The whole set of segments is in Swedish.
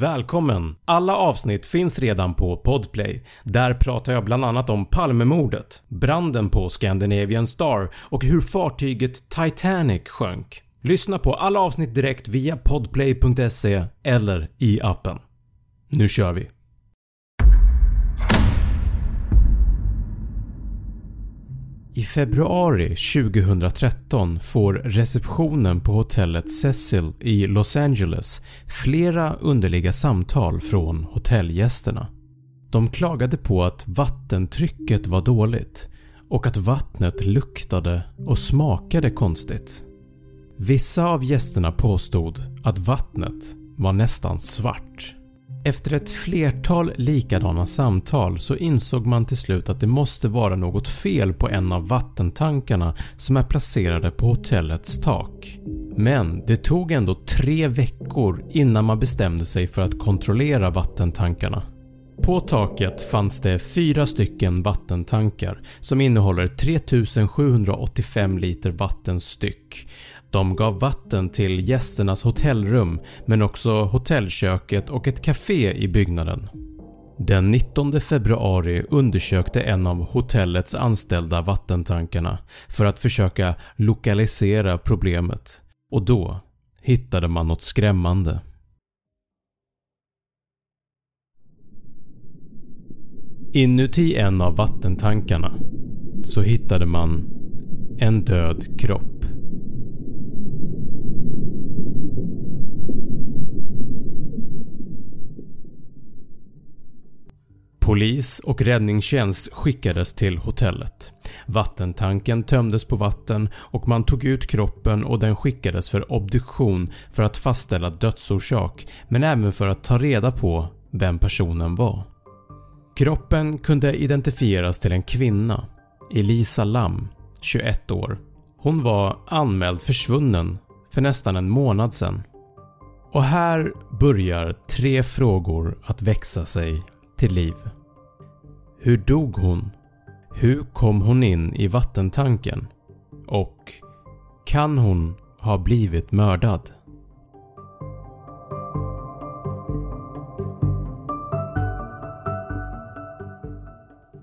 Välkommen! Alla avsnitt finns redan på Podplay. Där pratar jag bland annat om Palmemordet, branden på Scandinavian Star och hur fartyget Titanic sjönk. Lyssna på alla avsnitt direkt via podplay.se eller i appen. Nu kör vi! I februari 2013 får receptionen på hotellet Cecil i Los Angeles flera underliga samtal från hotellgästerna. De klagade på att vattentrycket var dåligt och att vattnet luktade och smakade konstigt. Vissa av gästerna påstod att vattnet var nästan svart. Efter ett flertal likadana samtal så insåg man till slut att det måste vara något fel på en av vattentankarna som är placerade på hotellets tak. Men det tog ändå tre veckor innan man bestämde sig för att kontrollera vattentankarna. På taket fanns det fyra stycken vattentankar som innehåller 3785 liter vatten styck de gav vatten till gästernas hotellrum men också hotellköket och ett café i byggnaden. Den 19 februari undersökte en av hotellets anställda vattentankarna för att försöka lokalisera problemet och då hittade man något skrämmande. Inuti en av vattentankarna så hittade man en död kropp. Polis och räddningstjänst skickades till hotellet. Vattentanken tömdes på vatten och man tog ut kroppen och den skickades för obduktion för att fastställa dödsorsak men även för att ta reda på vem personen var. Kroppen kunde identifieras till en kvinna, Elisa Lam, 21 år. Hon var anmäld försvunnen för nästan en månad sedan. Och här börjar tre frågor att växa sig till liv. Hur dog hon? Hur kom hon in i vattentanken? Och kan hon ha blivit mördad?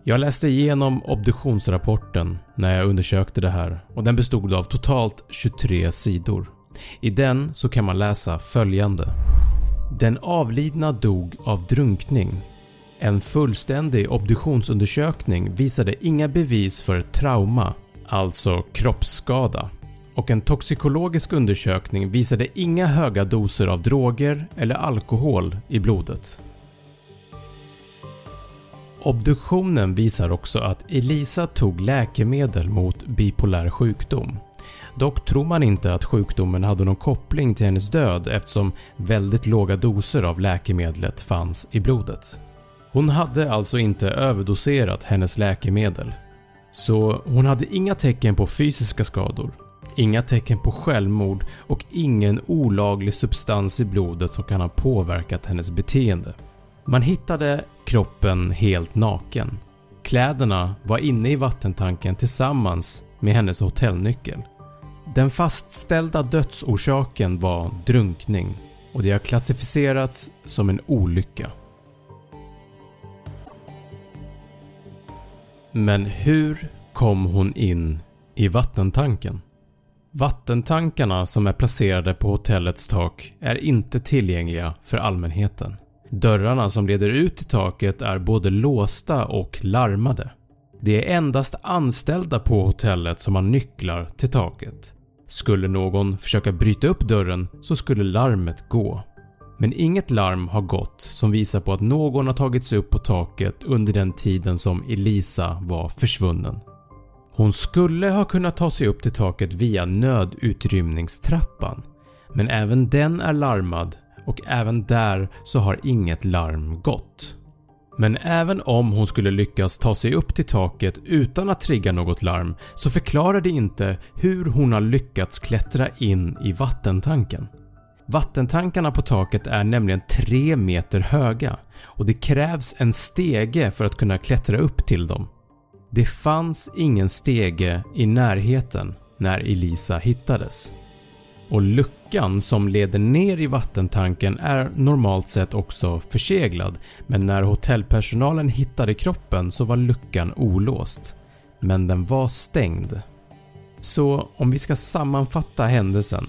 Jag läste igenom obduktionsrapporten när jag undersökte det här och den bestod av totalt 23 sidor. I den så kan man läsa följande. Den avlidna dog av drunkning en fullständig obduktionsundersökning visade inga bevis för trauma, alltså kroppsskada och en toxikologisk undersökning visade inga höga doser av droger eller alkohol i blodet. Obduktionen visar också att Elisa tog läkemedel mot bipolär sjukdom. Dock tror man inte att sjukdomen hade någon koppling till hennes död eftersom väldigt låga doser av läkemedlet fanns i blodet. Hon hade alltså inte överdoserat hennes läkemedel. Så hon hade inga tecken på fysiska skador, inga tecken på självmord och ingen olaglig substans i blodet som kan ha påverkat hennes beteende. Man hittade kroppen helt naken. Kläderna var inne i vattentanken tillsammans med hennes hotellnyckel. Den fastställda dödsorsaken var drunkning och det har klassificerats som en olycka. Men hur kom hon in i vattentanken? Vattentankarna som är placerade på hotellets tak är inte tillgängliga för allmänheten. Dörrarna som leder ut till taket är både låsta och larmade. Det är endast anställda på hotellet som har nycklar till taket. Skulle någon försöka bryta upp dörren så skulle larmet gå. Men inget larm har gått som visar på att någon har tagits upp på taket under den tiden som Elisa var försvunnen. Hon skulle ha kunnat ta sig upp till taket via nödutrymningstrappan men även den är larmad och även där så har inget larm gått. Men även om hon skulle lyckas ta sig upp till taket utan att trigga något larm så förklarar det inte hur hon har lyckats klättra in i vattentanken. Vattentankarna på taket är nämligen 3 meter höga och det krävs en stege för att kunna klättra upp till dem. Det fanns ingen stege i närheten när Elisa hittades. Och luckan luckan som leder ner i vattentanken är normalt sett också förseglad men när hotellpersonalen hittade kroppen så var luckan olåst. Men den var stängd. Så om vi ska sammanfatta händelsen.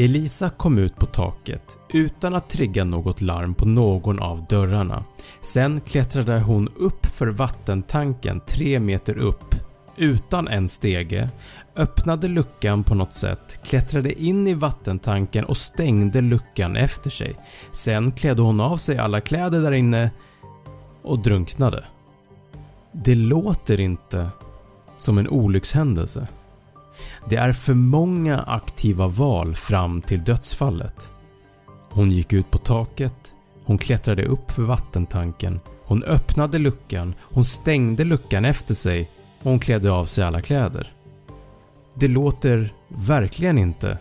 Elisa kom ut på taket utan att trigga något larm på någon av dörrarna. Sen klättrade hon upp för vattentanken 3 meter upp utan en stege, öppnade luckan på något sätt, klättrade in i vattentanken och stängde luckan efter sig. Sen klädde hon av sig alla kläder där inne och drunknade. Det låter inte som en olyckshändelse. Det är för många aktiva val fram till dödsfallet. Hon gick ut på taket, hon klättrade upp för vattentanken, hon öppnade luckan, hon stängde luckan efter sig och hon klädde av sig alla kläder. Det låter verkligen inte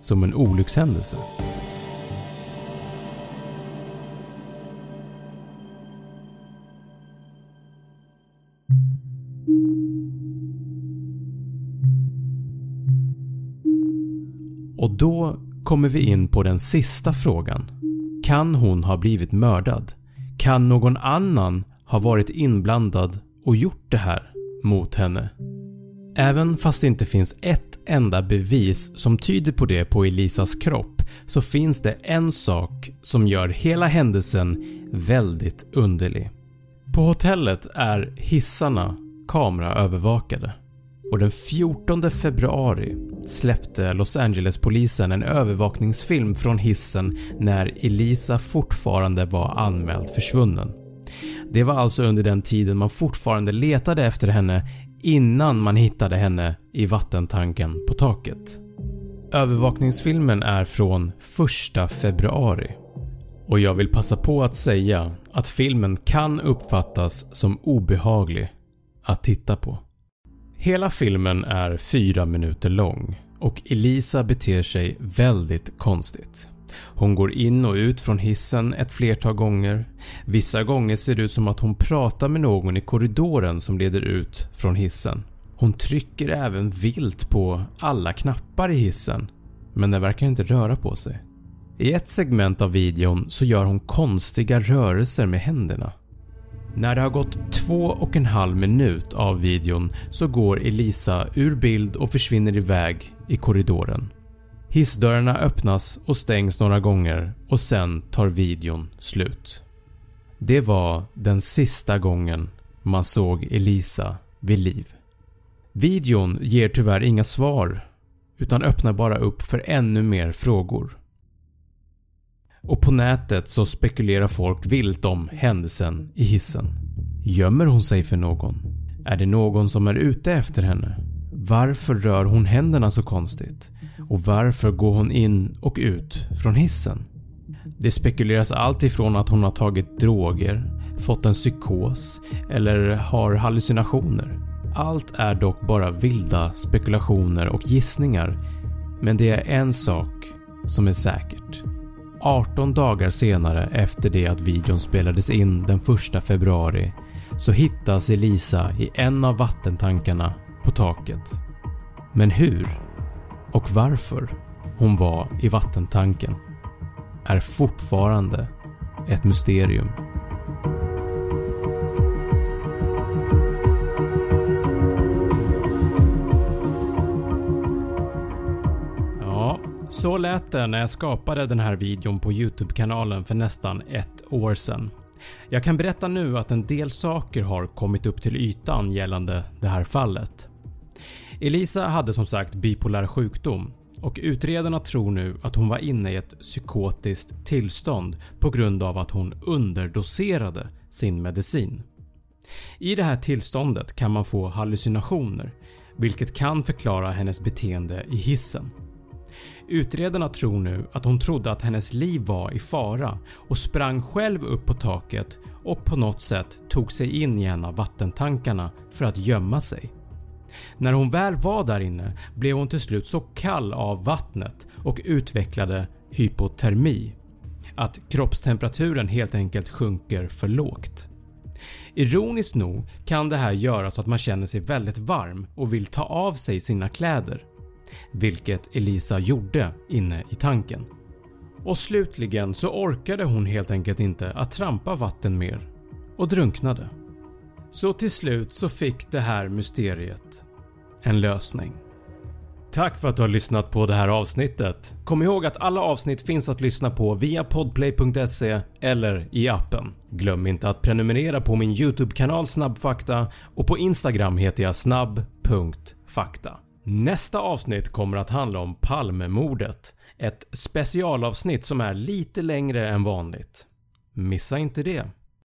som en olyckshändelse. Då kommer vi in på den sista frågan. Kan hon ha blivit mördad? Kan någon annan ha varit inblandad och gjort det här mot henne? Även fast det inte finns ett enda bevis som tyder på det på Elisas kropp så finns det en sak som gör hela händelsen väldigt underlig. På hotellet är hissarna kameraövervakade och den 14 februari släppte Los Angeles-polisen en övervakningsfilm från hissen när Elisa fortfarande var anmäld försvunnen. Det var alltså under den tiden man fortfarande letade efter henne innan man hittade henne i vattentanken på taket. Övervakningsfilmen är från 1 februari och jag vill passa på att säga att filmen kan uppfattas som obehaglig att titta på. Hela filmen är 4 minuter lång och Elisa beter sig väldigt konstigt. Hon går in och ut från hissen ett flertal gånger. Vissa gånger ser det ut som att hon pratar med någon i korridoren som leder ut från hissen. Hon trycker även vilt på alla knappar i hissen men den verkar inte röra på sig. I ett segment av videon så gör hon konstiga rörelser med händerna. När det har gått två och en halv minut av videon så går Elisa ur bild och försvinner iväg i korridoren. Hissdörrarna öppnas och stängs några gånger och sen tar videon slut. Det var den sista gången man såg Elisa vid liv. Videon ger tyvärr inga svar utan öppnar bara upp för ännu mer frågor. Och på nätet så spekulerar folk vilt om händelsen i hissen. Gömmer hon sig för någon? Är det någon som är ute efter henne? Varför rör hon händerna så konstigt? Och varför går hon in och ut från hissen? Det spekuleras allt ifrån att hon har tagit droger, fått en psykos eller har hallucinationer. Allt är dock bara vilda spekulationer och gissningar men det är en sak som är säkert. 18 dagar senare efter det att videon spelades in den 1 februari så hittas Elisa i en av vattentankarna på taket. Men hur och varför hon var i vattentanken är fortfarande ett mysterium. Så lät det när jag skapade den här videon på YouTube-kanalen för nästan ett år sedan. Jag kan berätta nu att en del saker har kommit upp till ytan gällande det här fallet. Elisa hade som sagt bipolär sjukdom och utredarna tror nu att hon var inne i ett psykotiskt tillstånd på grund av att hon underdoserade sin medicin. I det här tillståndet kan man få hallucinationer vilket kan förklara hennes beteende i hissen. Utredarna tror nu att hon trodde att hennes liv var i fara och sprang själv upp på taket och på något sätt tog sig in i en av vattentankarna för att gömma sig. När hon väl var där inne blev hon till slut så kall av vattnet och utvecklade hypotermi, att kroppstemperaturen helt enkelt sjunker för lågt. Ironiskt nog kan det här göra så att man känner sig väldigt varm och vill ta av sig sina kläder vilket Elisa gjorde inne i tanken. Och slutligen så orkade hon helt enkelt inte att trampa vatten mer och drunknade. Så till slut så fick det här mysteriet en lösning. Tack för att du har lyssnat på det här avsnittet. Kom ihåg att alla avsnitt finns att lyssna på via podplay.se eller i appen. Glöm inte att prenumerera på min YouTube-kanal Snabbfakta och på Instagram heter jag snabb.fakta. Nästa avsnitt kommer att handla om Palmemordet, ett specialavsnitt som är lite längre än vanligt. Missa inte det.